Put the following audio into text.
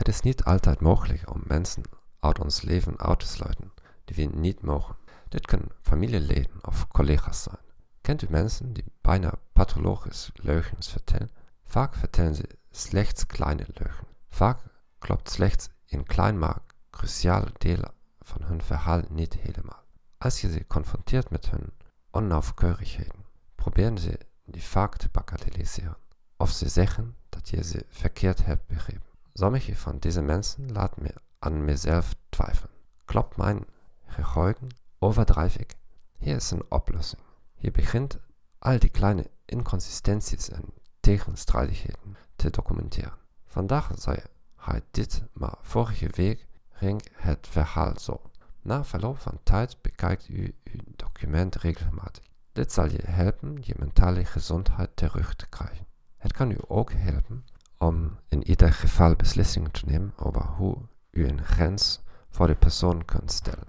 Het is niet altijd mogelijk om mensen uit ons leven uit te sluiten die we niet mogen. Dit kunnen familieleden of collega's zijn. Kent u mensen die bijna pathologisch leugens vertellen? Vaak vertellen ze slechts kleine leugens. Vaak klopt slechts een klein maar cruciaal deel van hun verhaal niet helemaal. Als je ze confronteert met hun onaufkeurigheden, proberen ze die vaak te bagatelliseren. Of ze zeggen dat je ze verkeerd hebt begrepen. Sommige van deze mensen laten me aan mezelf twijfelen. Klopt mijn geheugen? Overdrijf ik? Hier is een oplossing. Je begint al die kleine inconsistenties en tegenstrijdigheden te documenteren. Vandaag zei hij dit, maar vorige week ging het verhaal zo. Na verloop van tijd bekijkt u uw document regelmatig. Dit zal je helpen je mentale gezondheid terug te krijgen. Het ook helpen om in ieder geval beslissingen te nemen over hoe u een grens voor de persoon kunt stellen.